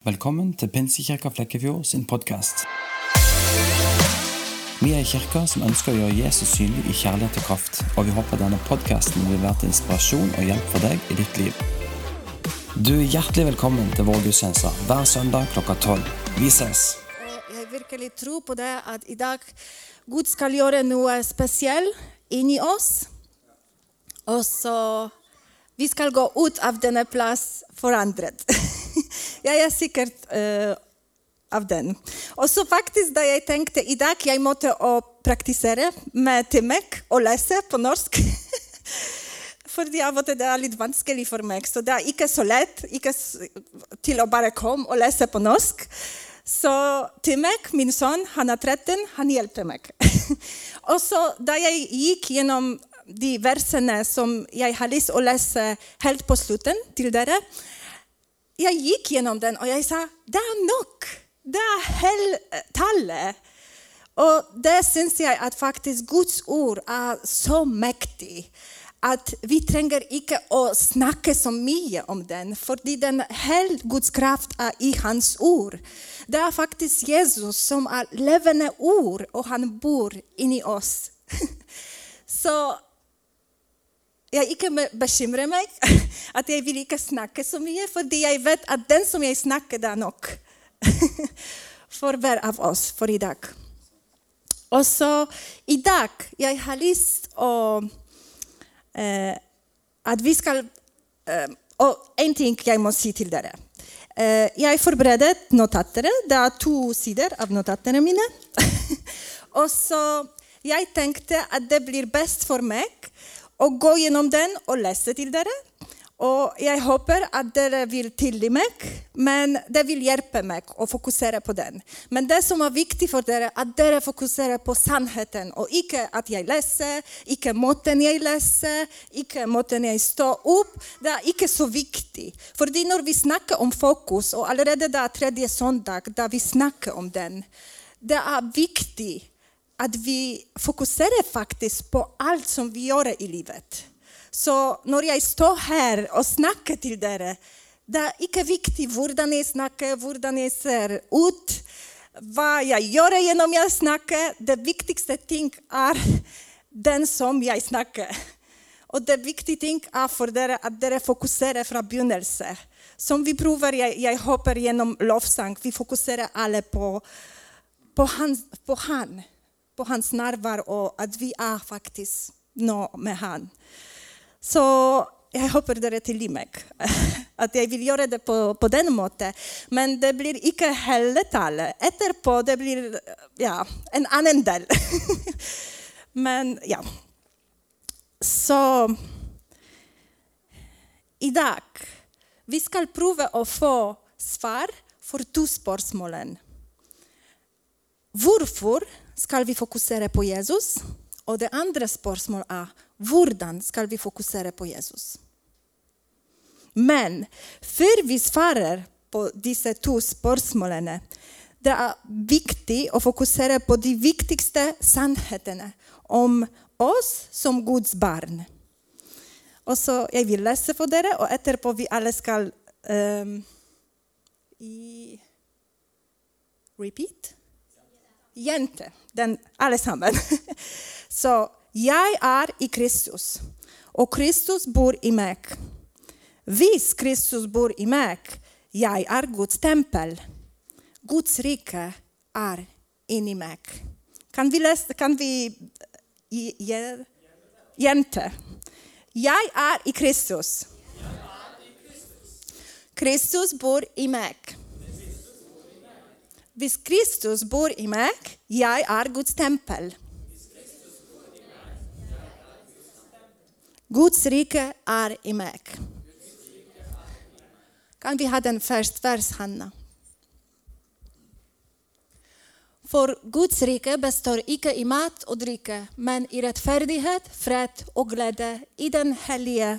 Velkommen til Pinsekirka Flekkefjord sin podkast. Vi er kirka som ønsker å gjøre Jesus synlig i kjærlighet og kraft, og vi håper denne podkasten vil være til inspirasjon og hjelp for deg i ditt liv. Du er hjertelig velkommen til vår gudstjeneste hver søndag klokka tolv. Vi ses! Eh, Jeg virkelig tror på det at i dag Gud skal gjøre noe spesielt inni oss. Og så vi ska gå ut av denna plats forandret. jag är säker eh, av den. Och så faktiskt, da jag tänkte idag, jag måste och å med Timek och läsa på norsk. För jag var det er litt vanskelig. Så det är inte så lätt inte till att bara komma och läsa på norsk. Så Timek, min son, han är 13, han hjälpte mig. Och så då jag gick genom de verserna som jag har läst och läser helt på slutet till dere, Jag gick gjennom den, och jag sa det är nog! Det är hele Och där det syns jag att faktiskt Guds ord är så mäktigt. Att vi tränger inte att snacka så mycket om den, För den hele Guds kraft är i hans ord. Det är faktiskt Jesus som är levande ord, och han bor inni oss. Så jag ikke be- bekymrer meg at jeg vil ikke snakke så mye, fordi jeg vet at den som jeg snakker, det er nok for hver av oss for i dag. Og så i dag jeg har lyst å eh, At vi skal eh, Og en ting jeg må si til dere. Eh, jeg forberedte notater. Det er to sider av notatene mine. og så jeg tenkte at det blir best for meg och gå igenom den och läsa till det. Och jag hoppas att det vill till mig, men det vill hjälpa mig att fokusera på den. Men det som er viktigt för dere, är att dere fokuserar på sanningen och ikke att jag läser, ikke måten jag läser, ikke måten jag står upp. Det är inte så viktig. Fordi när vi snackar om fokus, och allerede det tredje söndagen, där vi snackar om den, det är viktigt att vi fokuserar faktiskt på allt som vi gör i livet. Så när jag står här och snackar till er, det är inte viktigt hur ni pratar, hur ni ser ut, vad jag gör genom jeg snakker. Det viktigaste ting är den som jag snackar. Och det viktiga ting är för er att dere fokuserar från begynnelsen. Som vi provar, jag, jag hoppar genom lovsang, vi fokuserar alla på, på, han, på han. På hans närvaro och att vi är faktiskt nå med han. Så jag håper det till Limek, att jag vill göra det på, på den måten. Men det blir icke heller tal. Efterpå det blir ja, en annan del. Men ja. Så Idag vi ska prova att få svar för två spörsmål. Varför? Skal vi fokusere på Jesus? Og det andre spørsmålet er hvordan skal vi fokusere på Jesus? Men før vi svarer på disse to spørsmålene, det er viktig å fokusere på de viktigste sannhetene om oss som Guds barn. Og så Jeg vil lese for dere, og etterpå vi alle skal um, ehm, i Repeat? Jente. Den, allesammans. Så Jag är i Kristus, och Kristus bor i mig. Vis Kristus bor i mig, jag är Guds tempel. Guds rike är in i mig. Kan vi läsa, Kan vi ge, Jente. Jag är i Kristus. Kristus bor i mig. Vis Kristus bor i mig, jag är Guds tempel. Guds rike är i mig. Kan vi ha den första vers, Hanna? För Guds rike består icke i mat och dricka, men i rättfärdighet, fred och glädje i Den hellige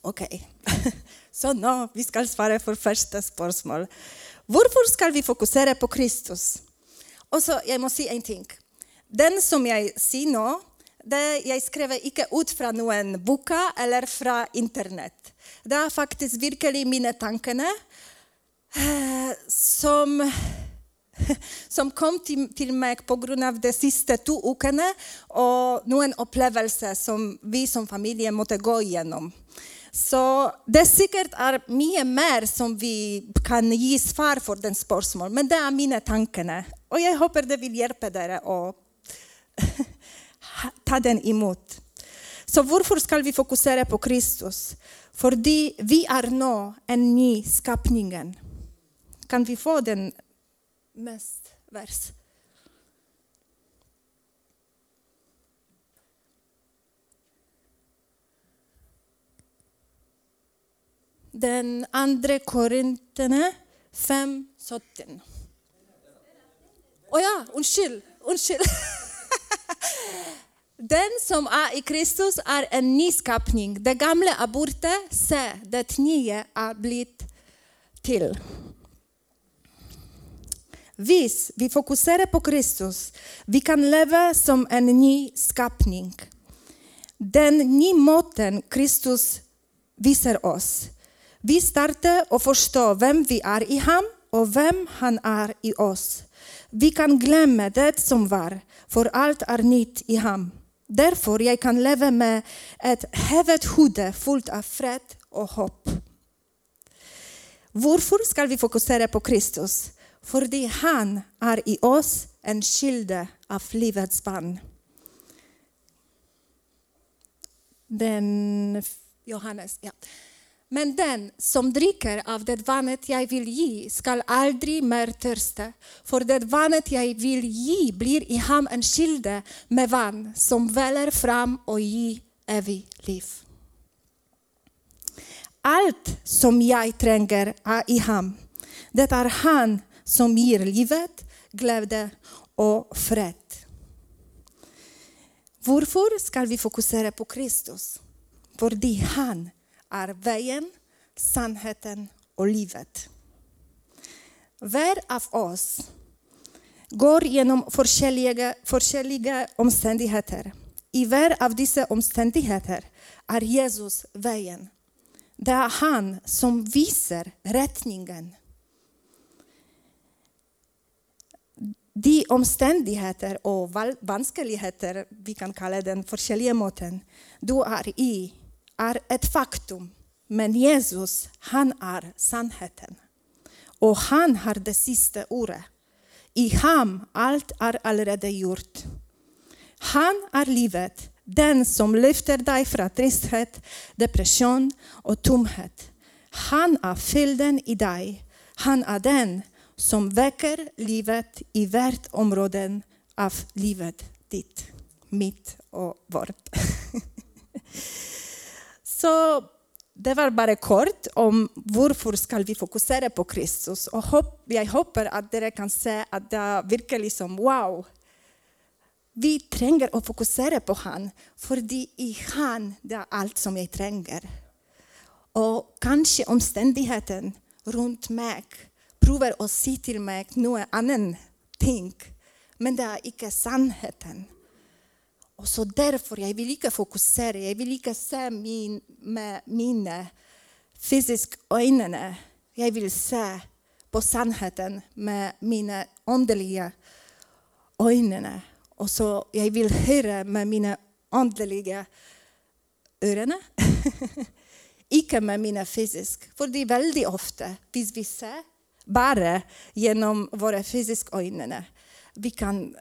Okej, okay. så nå vi svara på for första spörsmålet. Varför ska vi fokusera på Kristus? Och så, jag måste säga en ting. Den som jag ser nu, det jag skriver inte ut från någon bok eller från internet. Det är faktiskt verkligen mina tankar eh, som, som kom till, till mig på grund av de sista två veckorna och någon upplevelse som vi som familj måste gå igenom. Så det säkert är mycket mer som vi kan ge svar för den spörsmål, men det är mina tankar. Och jag hoppas det vill hjälpa er att ta den emot. Så varför ska vi fokusera på Kristus? För vi är nu en ny skapning. Kan vi få den mest vers? Den andra Korinterna 5, 17. Oh ja, undskyld, undskyld. Den som är i Kristus är en ny skapning. Det gamla är borta, se, det nya är blivit till. Visst, vi fokuserar på Kristus. Vi kan leva som en ny skapning. Den nya måten Kristus visar oss. Vi startar och förstår vem vi är i honom och vem han är i oss. Vi kan glömma det som var, för allt är nytt i honom. Därför jag kan leva med ett hävet huvud fullt av fred och hopp. Varför ska vi fokusera på Kristus? För han är i oss en skilde av livets barn. Den Johannes, ja. Men den som dricker av det vattnet jag vill ge skall aldrig mer törsta, för det vattnet jag vill ge blir i ham en skilde med vann som väller fram och ger evigt liv. Allt som jag tränger är i ham. Det är han som ger livet, glädje och fred. Varför ska vi fokusera på Kristus? För det är han är vägen, sannheten och livet. Var av oss går genom olika omständigheter. I var av dessa omständigheter är Jesus vägen. Det är han som visar riktningen. De omständigheter och vanskligheter, vi kan kalla den forskjellige måten, du är i är ett faktum. Men Jesus, han är sannheten. Och han har det sista ordet. I ham allt är allerede gjort. Han är livet, den som lyfter dig från tristhet, depression och tomhet. Han är fylden i dig. Han är den som väcker livet i världsområden områden av livet ditt, mitt och vårt. Så det var bara kort om varför ska vi fokusera på Kristus. Och hopp, jag hoppas att ni kan se att det verkar liksom wow. Vi tränger att fokusera på han, för i han det är allt som jag tränger. Och kanske omständigheten runt mig provar att se till mig något annat ting, men det är icke sannheten. Och så därför jag vill inte fokusera, jag vill inte se min, med mina fysiska ögon. Jag vill se på sannheten med mina andliga ögon. Och så jag vill höra med mina andliga öron. Icke med mina fysiska. För det är väldigt ofta, hvis vi ser bara genom våra fysiska ögon, vi kan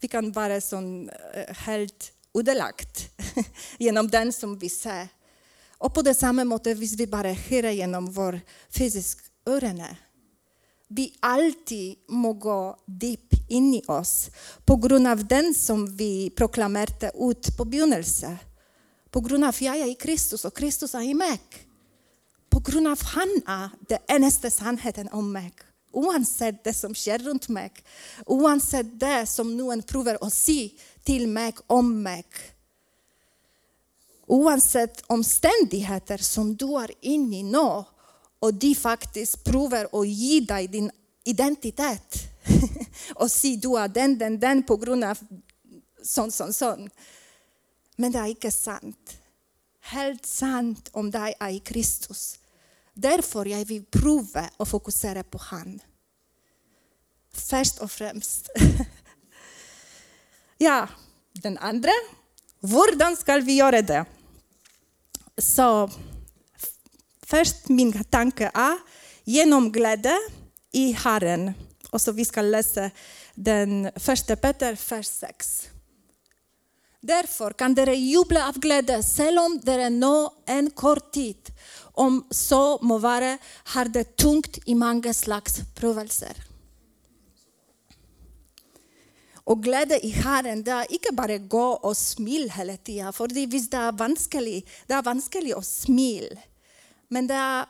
vi kan vara sån, eh, helt udelagt genom den som vi ser. Och på det samma måte, hvis vi bara hör genom vår fysiska öron. Vi alltid må gå djupt in i oss på grund av den som vi proklamerade ut på begynnelsen. På grund av jag är i Kristus och Kristus är i mig. På grund av han är den enda sannheten om mig. Oavsett det som sker runt mig, oavsett det som någon provar att se till mig om mig. Oavsett omständigheter som du är inne i nu och de faktiskt provar att ge dig din identitet och se du är den, den, den på grund av sån, sån, sån. Men det är inte sant. Helt sant om dig är Kristus. Därför jag vill prova och fokusera på Han. Först och främst. ja, den andra. Hur ska vi göra det? Så först min tanke är genom glädje i Herren. Och så vi ska läsa den första Peter, vers 6. Därför kan dere jubla av glädje, även om dere nå en kort tid, om så må vara, har det tungt i många slags prövelser. Och glädje i Herren, det er ikke bare gå och og smile hele tida. For visst, det är vanskelig, det är vanskelig att smil. Men det är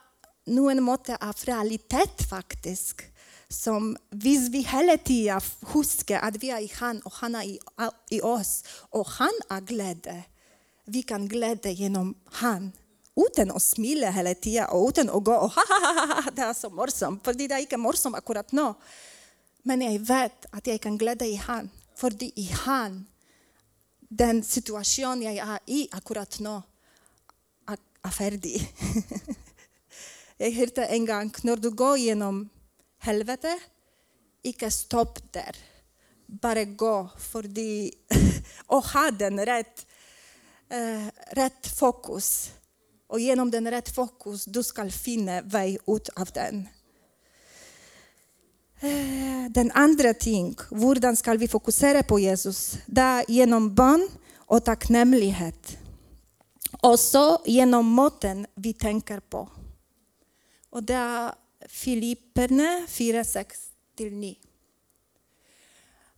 nu en måte av realitet, faktiskt, Som visst vi hela tiden huskar att vi är i Han, och Han är i, i oss, och Han är glädje. Vi kan glädje genom Han utan att smila hela tiden och utan att gå och ha-ha-ha, det är så morsomt. för det är inte morsomt akkurat nu. Men jag vet att jag kan glädja i Han, fordi i Han den situation jag är i akkurat nu, är färdig. jag hörde en gång, när du går genom helvete, icke stopp där. Bara gå, för att ha den rätt, eh, rätt fokus och genom den rätt fokus du ska finna väg ut av den. Eh, den andra ting, hur ska vi fokusera på Jesus? Det genom bön och tacknämlighet. Och så genom måten vi tänker på. Och det er Filipperne 4,6-9.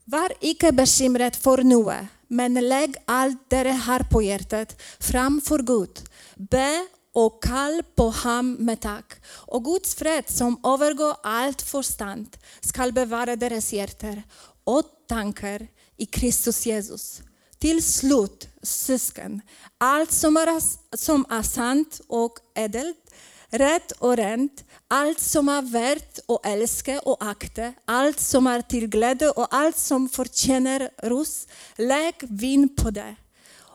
Vær ikke bekymret for noe, men lägg allt det har på hjärtat framför Gud. Be och kall på ham med tack. Och Guds fred, som övergår allt förstånd skall bevara deras hjärtan och tankar i Kristus Jesus. Till slut, syskon, allt som är som är sant och ädelt, rätt och rent, allt som är värt att älska och akte, allt som är till glädje och allt som förtjänar ros, lägg vin på det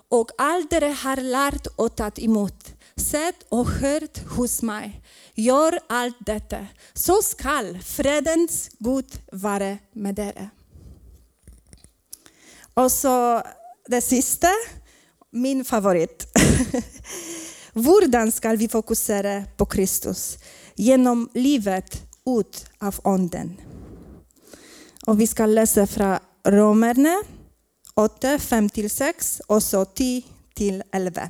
och alt dere har lärt och tagit emot, sett och hört hos mig, gör allt detta. så skall fredens Gud vara med er. Och så det sista, min favorit. Hur ska vi fokusera på Kristus? Genom livet ut av ånden. Och vi ska läsa från Romerne 8, 5 till 6 och så 10 till 11.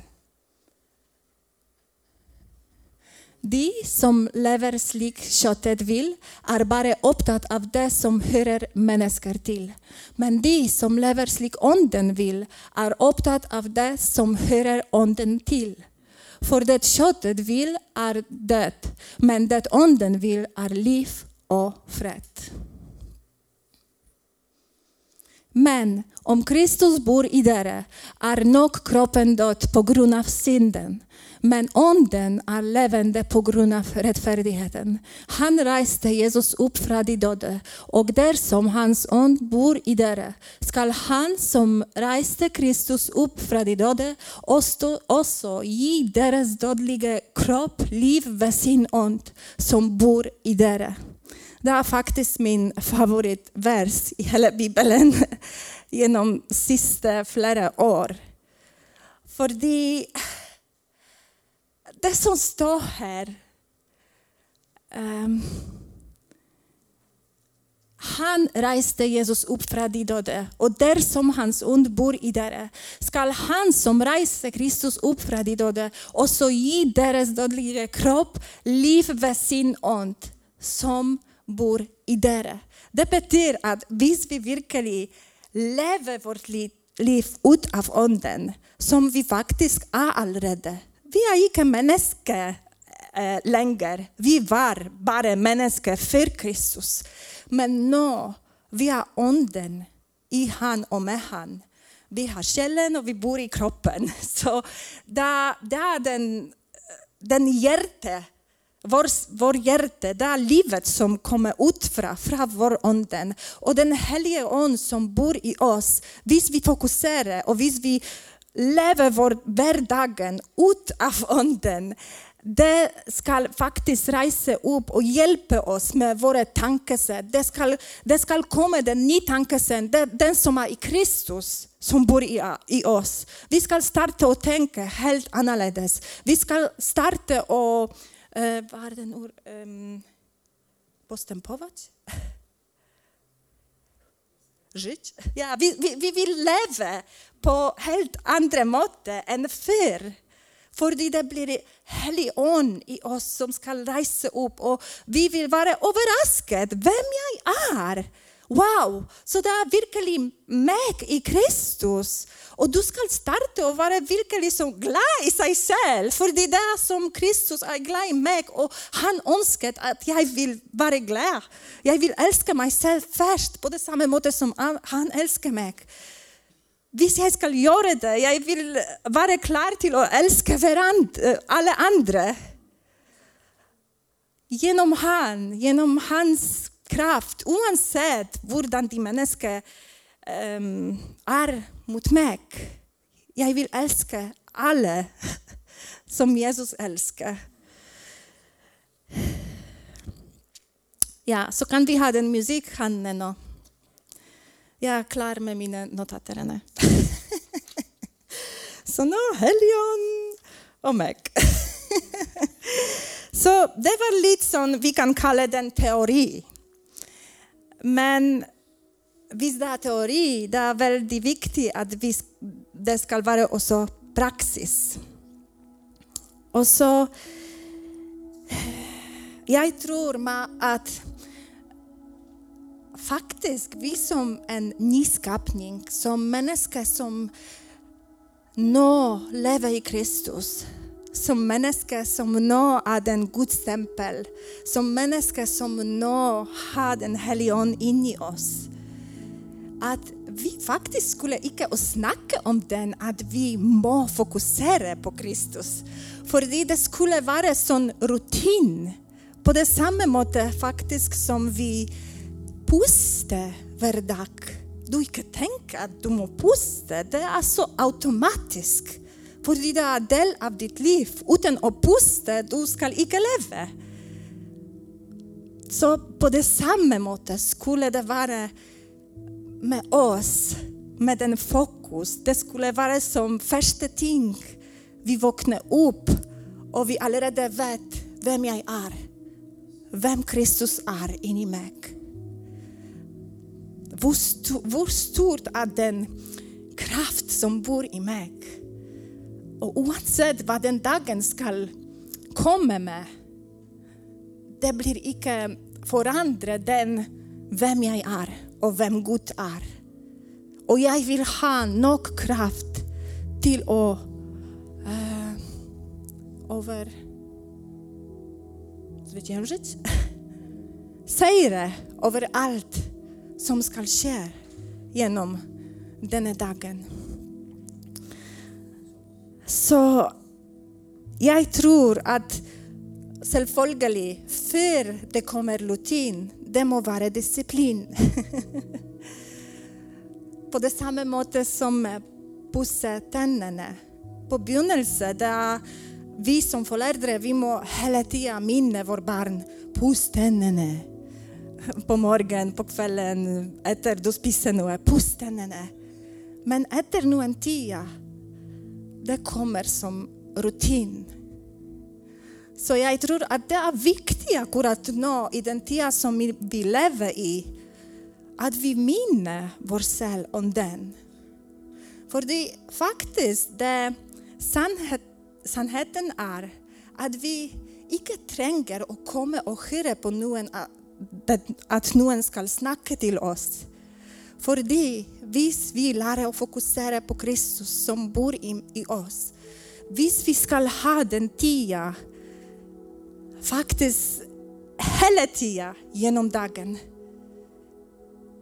De som lever slik köttet vill är bara upptagna av det som hörer människor till. Men de som lever slik onden vill är upptagna av det som hörer onden till. För det köttet vill är död, men det onden vill är liv och fred. Men om Kristus bor i dere, är nog kroppen död på grund av synden men onden är levande på grund av rättfärdigheten, Han reste Jesus upp från de och där som Hans ond bor i dere, skall Han som reste Kristus upp från de döda också ge deras dödliga kropp liv med sin ond som bor i dere. Det är faktiskt min favoritvers i hela Bibeln genom de sista flera år. För det som står här... um, Han reste Jesus upp från de döda och där som Hans ond bor i dere, skall Han som reste Kristus upp från de döda och så ge deras dödliga kropp liv vid sin ond som bor i dere. Det betyder att visst vi virkelig lever vårt liv ut av ånden, som vi faktiskt är allerede, vi är inte människor eh, längre. Vi var bara människor för Kristus. Men nu, vi är ånden i Han och med Han. Vi har själen och vi bor i kroppen. Så det, det er den, den hjertet vår, vår hjärta, det är livet som kommer ut från, från vår anden. Och den helige ande som bor i oss, visst vi fokuserar och visst vi lever vår vardagen ut av anden, det ska faktiskt resa upp och hjälpa oss med våra tankesätt. Det ska, det ska komma den nya tankesätt, den som är i Kristus, som bor i, i oss. Vi ska starta och tänka helt annorlunda. Vi ska starta och, E, Världen ur... Um, postępować? Żyć? Ja, vi, vi, vi vill leva på helt andra måte än förr. För det blir helig ande i oss som ska resa upp och vi vill vara överraskade vem jag är. Wow, så det är verkligen mig i Kristus. Och du ska starta och vara verkligen som glad i sig själv. För det är det som Kristus är glad i mig och han önskar att jag vill vara glad. Jag vill älska mig själv först på det samma sätt som han älskar mig. Visst jag ska göra det, jag vill vara klar till att älska varandra, alla andra. Genom han, genom hans kraft, oavsett hur de människor um, ehm, är mot mig. Jag vill älska alla som Jesus älskar. Ja, så kan vi ha den musikhandeln jag är klar med mina notater. Så nu helgon och mig. Så det var lite som vi kan kalla den teori. Men visst det är teori, det är väldigt viktigt att vi, det ska vara också praxis. Och så, jag tror att faktiskt vi som en nyskapning, som människor som nu lever i Kristus, som människa som nå är den Guds tempel, som människa som nå har den helion in i oss. Att vi faktiskt skulle inte snacka om den, att vi må fokusera på Kristus. För det skulle vara sån rutin, på det samma måte faktiskt som vi puste varje dag. Du inte tänker att du må puste. Det är så automatiskt. Fordi det er del av ditt liv. Utan opuste du ska icke leva. Så på det samma måte skulle det vara med oss, med den fokus. Det skulle vara som första ting. Vi vaknar upp och vi allerede vet vem jag är. Vem Kristus är in i mig. hur stort är den kraft som bor i mig? Och oavsett vad den dagen ska komma med, det blir icke förändra den vem jag är och vem Gud är. Och jag vill ha nog kraft till att eh, uh, över zwyciężyć? Säga över allt som ska ske genom denna dagen. Så jag tror att självföljligt, för det kommer rutin, det må vara disciplin. På det samma måte som pussa tänderna. På begynnelsen, där vi som föräldrar, vi må hela tiden minna vårt barn, puss tänderna på morgonen, på kvällen, efter du spiser noe. Pust tänderna. Men efter en tid, det kommer som rutin. Så jag tror att det är viktigt att nå i den tid som vi lever i, att vi minner vår själ om den. För det faktiskt, det sannhet, sannheten är att vi inte tränger och kommer och höra på någon att någon ska snacka till oss. För det, visst vi lär oss fokusera på Kristus som bor i, i oss. Visst vi ska ha den tiden, faktiskt hela tiden genom dagen,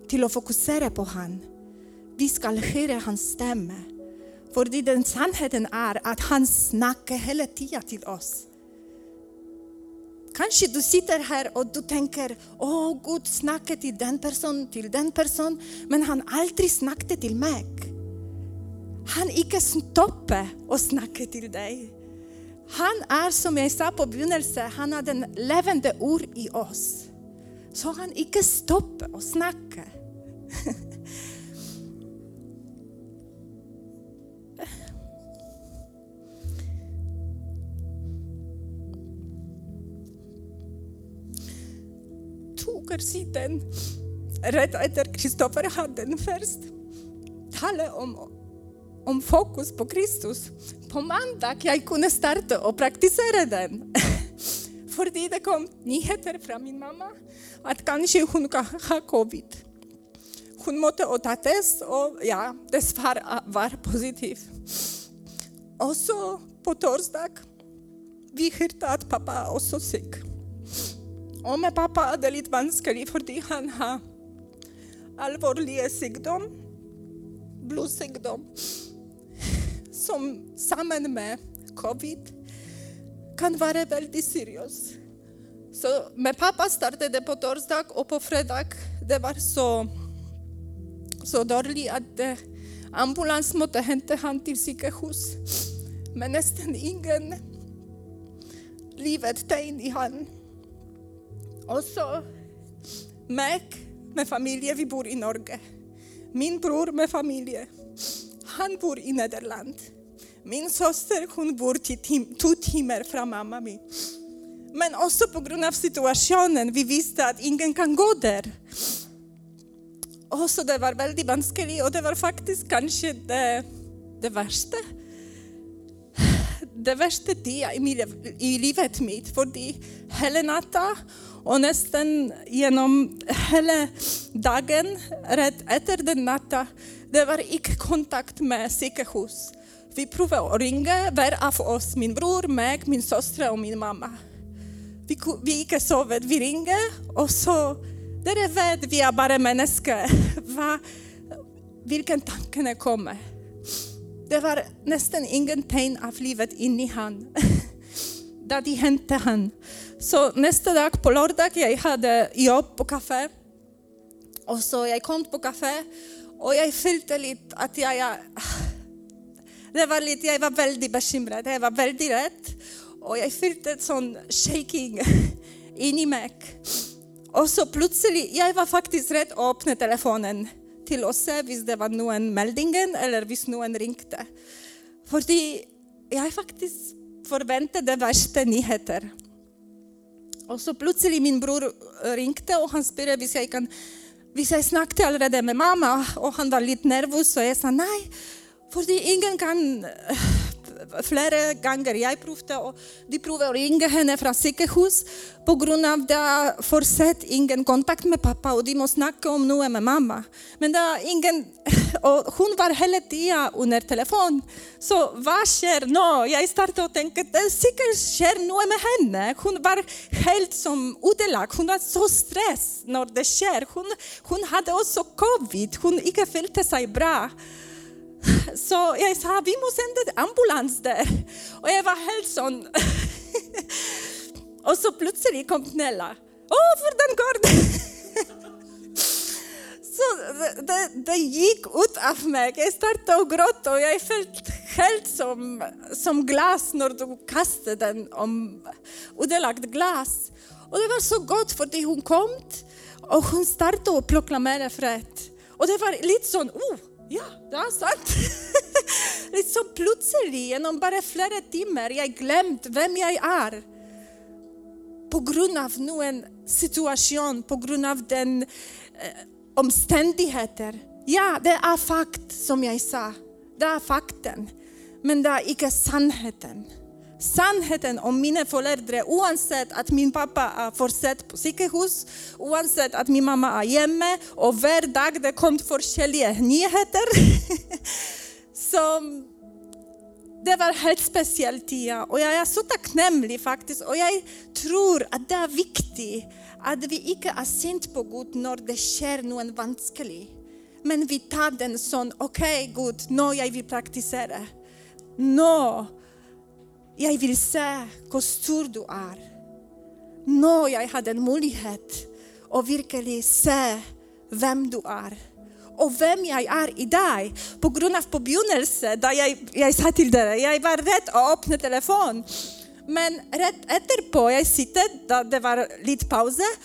till att fokusera på han. Vi ska höra hans stämma. För den sannheten är att han snackar hela tiden till oss. Kanske du sitter här och du tänker, åh Gud snackade till den person, till den personen, men han aldrig snackade till mig. Han inte stoppade och snackade till dig. Han är som jag sa på begynnelsen, han har den levande ord i oss. Så han inte stoppar och snackar. tog siden rätt Kristoffer hade en först tala om, om fokus på Kristus. På måndag jag kunde starta och praktisera den. För det kom nyheter från min mamma att kanske hon kan ha covid. Hon måste ta test och ja, det svar var positivt. Och så på torsdag vi hörde att pappa också sjuk. Och pappa hade lite vanskligt för han har allvarliga sjukdom, blodsjukdom, som samman med covid kan vara väldigt seriös. Så med pappa startade på torsdag och på fredag, det var så, så dåligt att eh, ambulans måste hämta han till sjukhus. Men nästan ingen livet tegn i han. Och så Mac med familj, vi bor i Norge. Min bror med familj, han bor i Nederland. Min syster hon bor tim två timmar från mamma min. Men också på grund av situationen, vi visste att ingen kan gå där. Och så det var väldigt vanskligt och det var faktiskt kanske det, det värsta. Det värsta tiden i, i livet mitt, för hela natten och nästan genom hela dagen, rätt efter den natten, det var icke kontakt med sjukhus. Vi provade att ringa, var av oss, min bror, mig, min syster och min mamma. Vi, vi gick sovet, vi ringde och så, där vet vi är bara människor, Va, vilken tanke kommer. Det var nästan ingen av livet inne i han. Det hände han. Så nästa dag på lördag, jag hade jobb på kafé. Och så jag kom på kafé och jag kände lite att jag, det var lite, jag var väldigt bekymrad, jag var väldigt rädd. Och jag kände en sån shaking in i mig. Och så plötsligt, jag var faktiskt rädd att öppna telefonen till och se om det var någon meldingen eller om någon ringde. För jag faktiskt förväntade värsta nyheter. Och så plötsligt min bror eh, ringde och han frågade om jag kan Jag snackade allerede med mamma? Och han var lite nervös och jag sa nej, för ingen kan eh, flera gånger jag provade och de provade att ringa henne från sjukhus på grund av det fortsatt ingen kontakt med pappa och de måste snacka om nu med mamma. Men det ingen, och hon var hela tiden under telefon. Så vad sker nu? Jag startade och tänkte, det säkert sker något med henne. Hon var helt som ödelagd. Hon var så stressad när det sker. Hon, hon hade också covid. Hon inte följde sig bra. Så jag sa, vi måste sända ambulans där. Och jag var helt sån. och så plötsligt kom Nella. Åh, för den går Så det, det, gick ut av mig. Jag startade att gråta och jag föll helt som, som glas när du kastade den om ödelagt glas. Och det var så gott för hon kom och hon startade att proklamera fred. Och det var lite sån, oh, Ja, det är sant. liksom plötsligt, genom bara flera timmar, jag glömt vem jag är. På grund av någon situation, på grund av den eh, omständigheter. Ja, det är fakt som jag sa. Det är fakten. Men det är inte sannheten sannheten om mina föräldrar oavsett att min pappa är fortsatt på sjukhus, oavsett att min mamma är hemma och varje dag det kom olika nyheter. Så det var helt speciellt tid och jag är så tacknämlig faktiskt och jag tror att det är viktigt att vi inte är sint på Gud när det sker något vanskligt. Men vi tar den som, okej okay, Gud, nu jag vill praktisera. Nu jag vill se hur stor du är. nå jag hade en möjlighet att verkligen se vem du är och vem jag är i dig. På grund av påbegynnelse, där jag, jag sa till dig, jag var rädd att öppna e telefon. Men rätt efterpå, jag sitter, där det var lite pauser,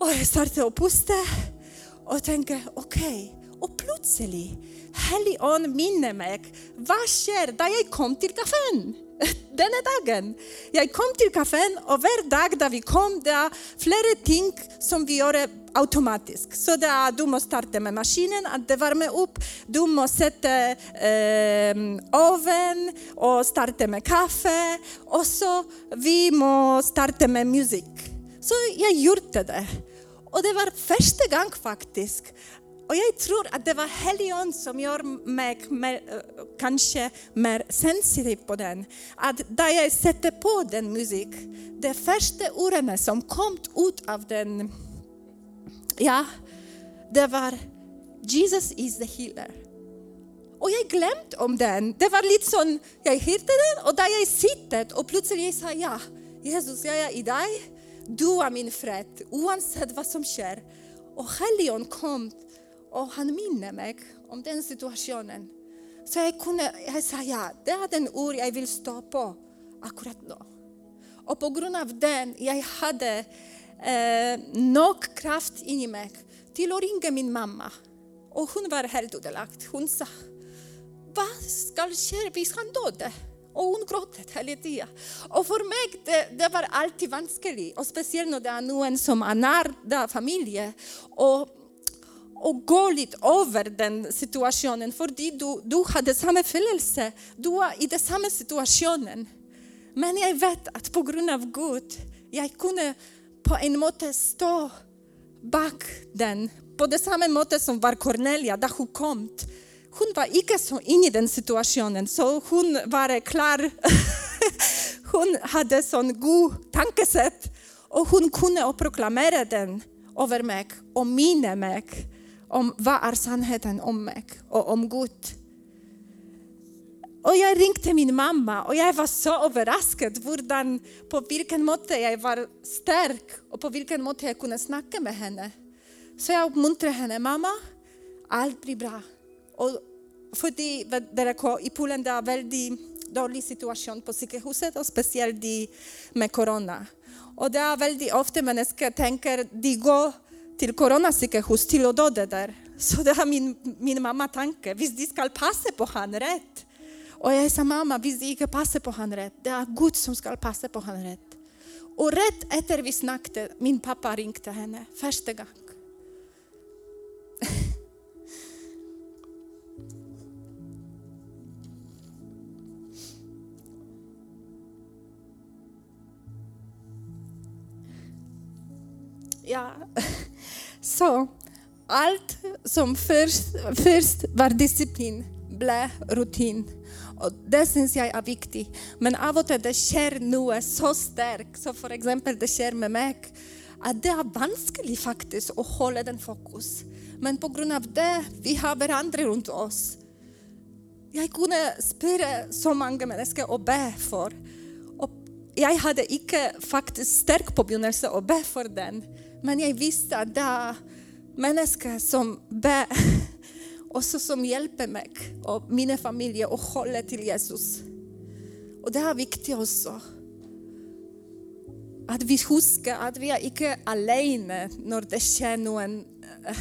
och jag startade att pusta och tänker, okej, okay. och plötsligt, Helion minner mig, vad sker där jag kom till kafén? denna dagen. Jag kom till kafén och varje dag där vi kom, det är flera ting som vi gör automatiskt. Så det är, du måste starta med maskinen, att det värmer upp. Du måste sätta eh, oven och starta med kaffe. Och så vi måste starta med musik. Så jag gjorde det. Och det var första gången faktiskt och jag tror att det var Helion som gör mig mer, eh, kanske mer sensitiv på den. Att där jag sätter på den musik, de första orden som kom ut av den, ja, det var Jesus is the healer. Och jag glömde om den. Det var lite som, jag hörde den och där jag sitter och plötsligt jag sa ja, Jesus, jag är i dig. Du är min fred, oavsett vad som sker. Och Helion kom och han minner mig om den situationen. Så jag kunde, jag sa ja, det är den ur jag vill stå på akkurat nu. Och på grund av den, jag hade eh, nog kraft in i mig till att ringa min mamma. Och hon var helt ödelagd. Hon sa, vad ska ske? Vi han döda. Och hon gråter hela tiden. Och för mig det, det var alltid vanskligt. Och speciellt när det är någon som är nära familjen. Och och gå lite över den situationen, för du, du hade samma fällelse, du var i den samma situationen. Men jag vet att på grund av Gud, jag kunde på en måte stå bak den, på det samma måte som var Cornelia, där hon kom. Hon var inte så inne i den situationen, så hon var klar. hon hade sån god tankesätt och hon kunde proklamera den över mig och mina mig om vad är sannheten om mig och om Gud. Och jag ringde min mamma och jag var så överraskad hurdan, på vilken måte jag var stark och på vilken måte jag kunde snacka med henne. Så jag uppmuntrade henne, mamma, allt blir bra. Och för det, i Polen det är en väldigt dålig situation på psykhuset. och speciellt med corona. Och det är väldigt ofta människor tänker, de går till coronapsykos till att döda där. Så det har min, min mamma tanke, visst de ska passa på han rätt. Och jag sa mamma, visst de inte passar på han rätt, det är Gud som ska passa på han rätt. Och rätt efter vi snackade, min pappa ringde henne första gången. ja. Så allt som först, först var disciplin blev rutin. Och det syns jag är viktigt. Men av och till det sker nu så starkt, så för exempel det sker med mig, att det är vanskligt faktiskt att hålla den fokus. Men på grund av det, vi har varandra runt oss. Jag kunde spela så många människor och be för. Och jag hade inte faktiskt stark påbegynnelse att be för den. Men jag visste att det är människor som ber och så som hjälper mig och min familj och håller till Jesus. Och det är viktigt också. Att vi huskar att vi är inte alene när det sker någon äh,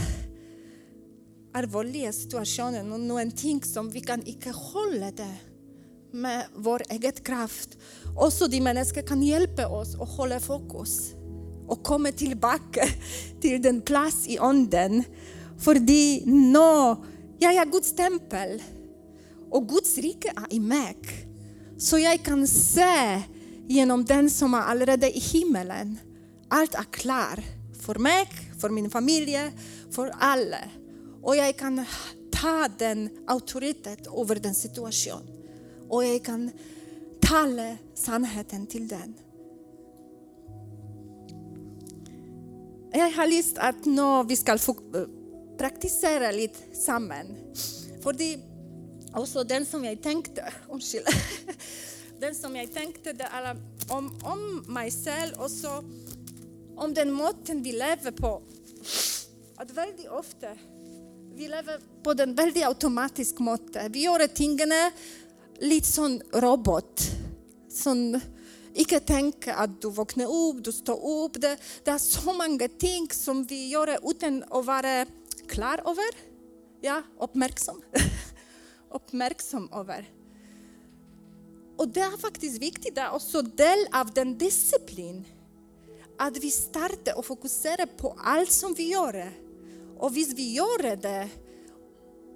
allvarliga situationer och någonting som vi kan inte hålla det med vår egen kraft. Också de människor kan hjälpa oss och hålla fokus och kommer tillbaka till den plats i anden. För de nå, jag är Guds tempel och Guds rike är i mig. Så jag kan se genom den som är allerede i himmelen. Allt är klart för mig, för min familj, för alla. Och jag kan ta den auktoritet över den situationen. Och jag kan tala sanningen till den. Jag har lust att nu vi ska få eh, praktisera lite samman. För det också den som jag tänkte, den som jag tänkte det alla, om, om mig själv och så om den måten vi lever på. Att väldigt ofta vi lever på den väldigt automatisk måte. Vi gör tingene lite som robot. Som, Icke tänka att du vaknar upp, du står upp. Det, det är så många ting som vi gör utan att vara klar över. Ja, uppmärksam. uppmärksam över. Och det är faktiskt viktigt, det är också del av den disciplin. Att vi startar och fokuserar på allt som vi gör. Och visst vi gör det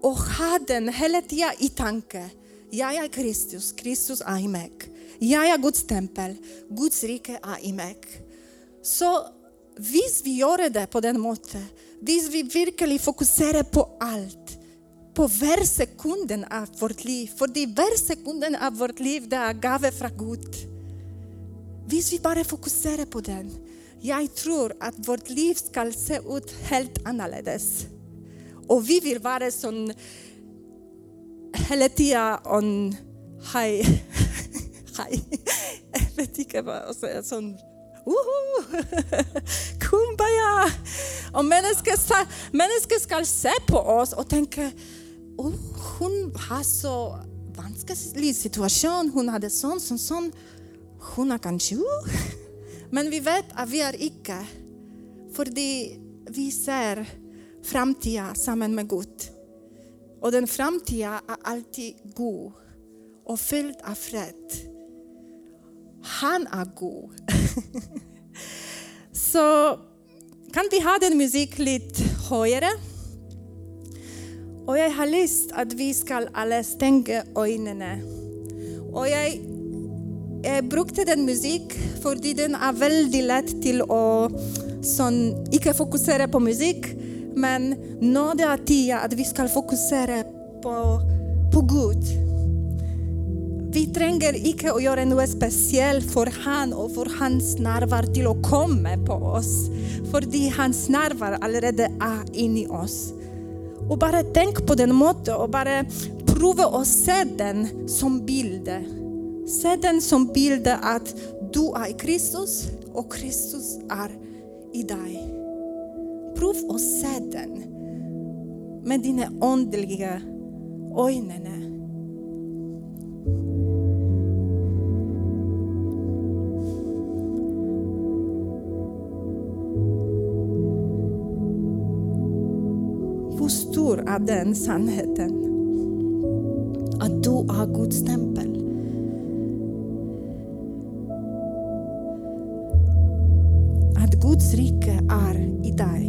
och har den hela tiden i tanke. Jag är Kristus, Kristus är i mig. Jag är Guds tempel, Guds rike är i mig. Så visst vi gör det på den måten, visst vi verkligen fokuserar på allt, på varje sekund av vårt liv. För det varje sekunden av vårt liv det är gåva från Gud. Visst vi bara fokuserar på den. Jag tror att vårt liv ska se ut helt annorlunda. Och vi vill vara sån hela tiden on high. high. Jag vet inte vad sånn Sån Woho! Kumbaya! mennesker människor, mennesker ska se på oss och tänka, oh, hon har så vansklig situation, hon sånn, sånn, sånn. Hun Hon kanskje uh. Men vi vet att vi är icke. För vi ser framtiden sammen med Gud. Och den framtida är alltid god och fylld av fred. Han är god. Så kan vi ha den musik lite högre? Och jag har lust att vi ska alla stänga ögonen. Och jag, jag brukade den musik för den är väldigt lätt till att sån, inte fokusera på musik, men nå det är tid att vi ska fokusera på, på Gud. Vi tränger inte att göra något speciellt för han och för hans närvaro till att komma på oss. För hans närvaro allerede är inne i oss. Och bara tänk på den måten och bara prova att se den som bild. Se den som bild att du är i Kristus och Kristus är i dig. Prov att se den med dina andliga ögon. Hur stor är den sannheten? Att du är Guds tempel. Att Guds rike är i dig.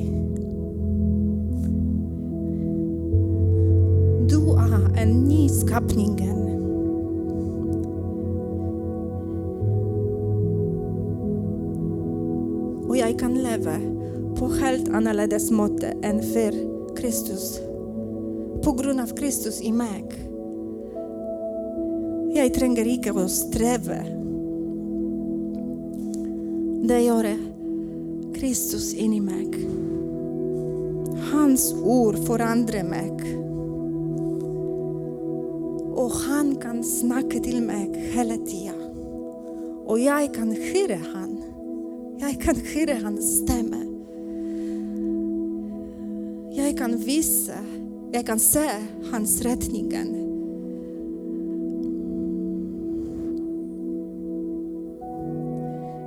Du är en ny skapningen. Och jag kan leva på helt annorlunda sätt än för Kristus. På grund av Kristus i mig. Jag tränger inte att sträva. Det gör Kristus in i mig. Hans ord förändrar mig. Han snackar till mig hela tiden. Och jag kan höra han. Jag kan höra hans stämma. Jag kan visa, jag kan se hans räddningen.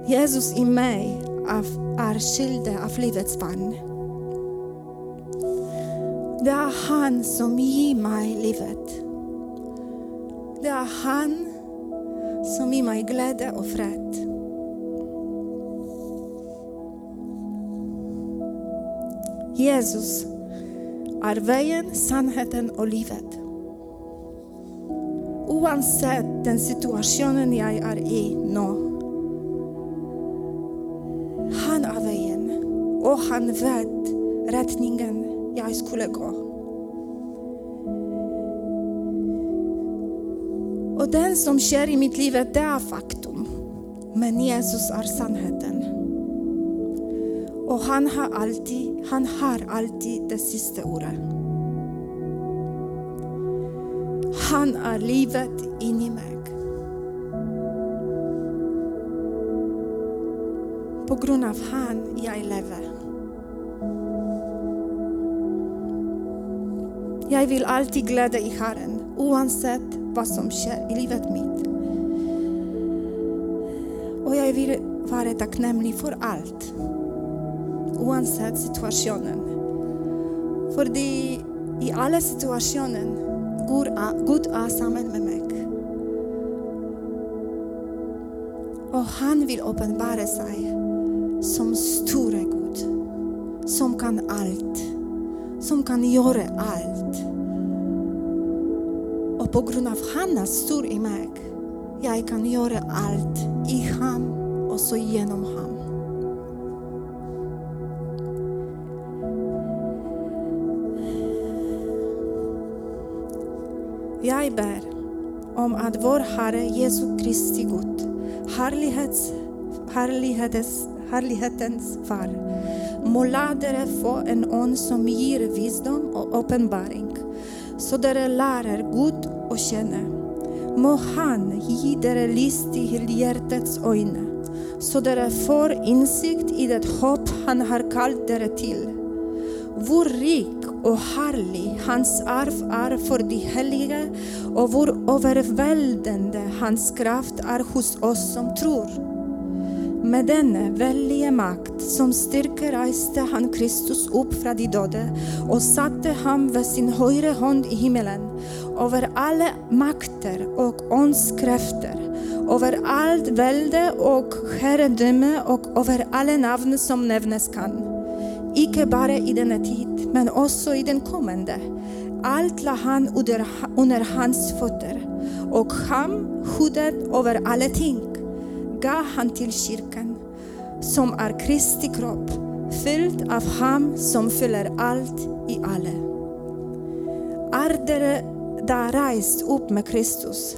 Jesus i mig är skild av livets vann. Det är han som ger mig livet. Det är han som ger mig glädje och fred. Jesus är vägen, sannheten och livet. Oavsett den situationen jag är i nu. Han är vägen och han vet rättningen jag skulle gå. Och den som sker i mitt liv, det är faktum. Men Jesus är sannheten. Och han har alltid, han har alltid det sista ordet. Han är livet in i mig. På grund av han jag lever. Jag vill alltid glädja i Herren, oavsett vad som sker i livet mitt. Och jag vill vara tacknämlig för allt, oavsett situationen. För det, i alla situationer Gud är samman med mig. Och han vill uppenbara sig som store Gud, som kan allt, som kan göra allt. Och på grund av Hannas tur i mig, jag kan göra allt i honom och så genom honom. Jag ber om att vår Herre Jesu Kristi Gud, härlighets, härlighetens, härlighetens far, må låta få en ånd som ger visdom och uppenbaring, så dere lärer Gud att. Må han ge dig list till hjärtats ögon, så dere får insikt i det hopp han har kallat dere till. Vår rik och härlig hans arv är för de heliga och vår överväldigande hans kraft är hos oss som tror. Med denna väldiga makt som styrka reste han Kristus upp från de döda och satte han vid sin högra hand i himmelen över alla makter och åndskrafter, över allt välde och herredöme och över alla namn som nämnas kan. Icke bara i denna tid, men också i den kommande. Allt la han under, under hans fötter och han skyddet över alla ting gav han till kyrkan, som är Kristi kropp, fylld av ham som fyller allt i alla. Är döda rest upp med Kristus,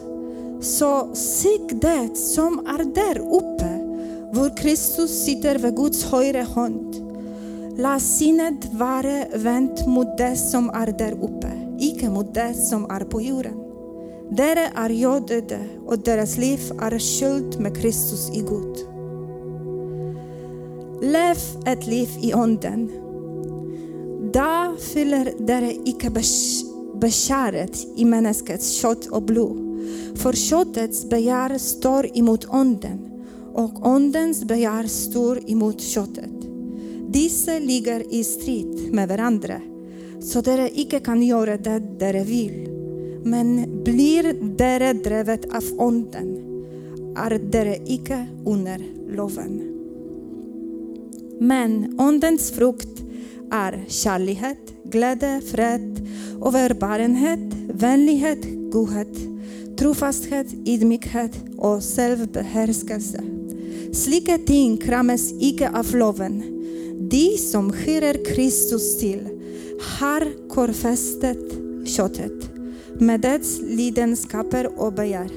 så sig det som är där uppe, var Kristus sitter vid Guds högra hand. Låt sinnet vara vänt mot det som är där uppe, icke mot det som är på jorden. Dere är jag döda och deras liv är skylt med Kristus i Gud. Lev ett liv i onden. Då fyller dere icke beskäret i människans kött och blod. För köttets begär står emot onden och ondens begär står emot köttet. Dessa ligger i strid med varandra, så dere icke kan göra det dere vill. Men blir dere drevet av onden är dere icke under loven. Men ondens frukt är kärlighet, glädje, fred, överbarenhet, vänlighet, godhet, trofasthet, ydmykhet och självbehärskelse. Slika ting kramas icke av loven. De som hyrer Kristus till har korfästet köttet med dess lidenskaper och begär.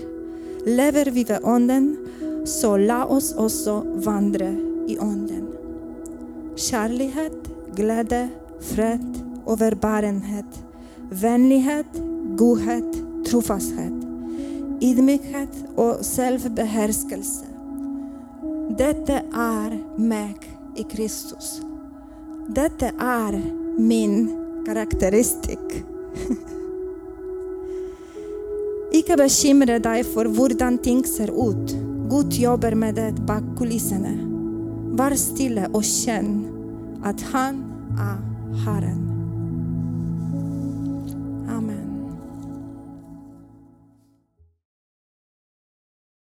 Lever vi vid onden, så låt oss också vandra i onden. Kärlighet, glädje, fred, överbarenhet, vänlighet, godhet, trofasthet, ydmykhet och självbehärskelse. Detta är mig i Kristus. Detta är min karaktäristik. Icke bekymra dig för hur ting ser ut. Gud jobbar med det bak kulisserna. Var stilla och känn att han är Herren.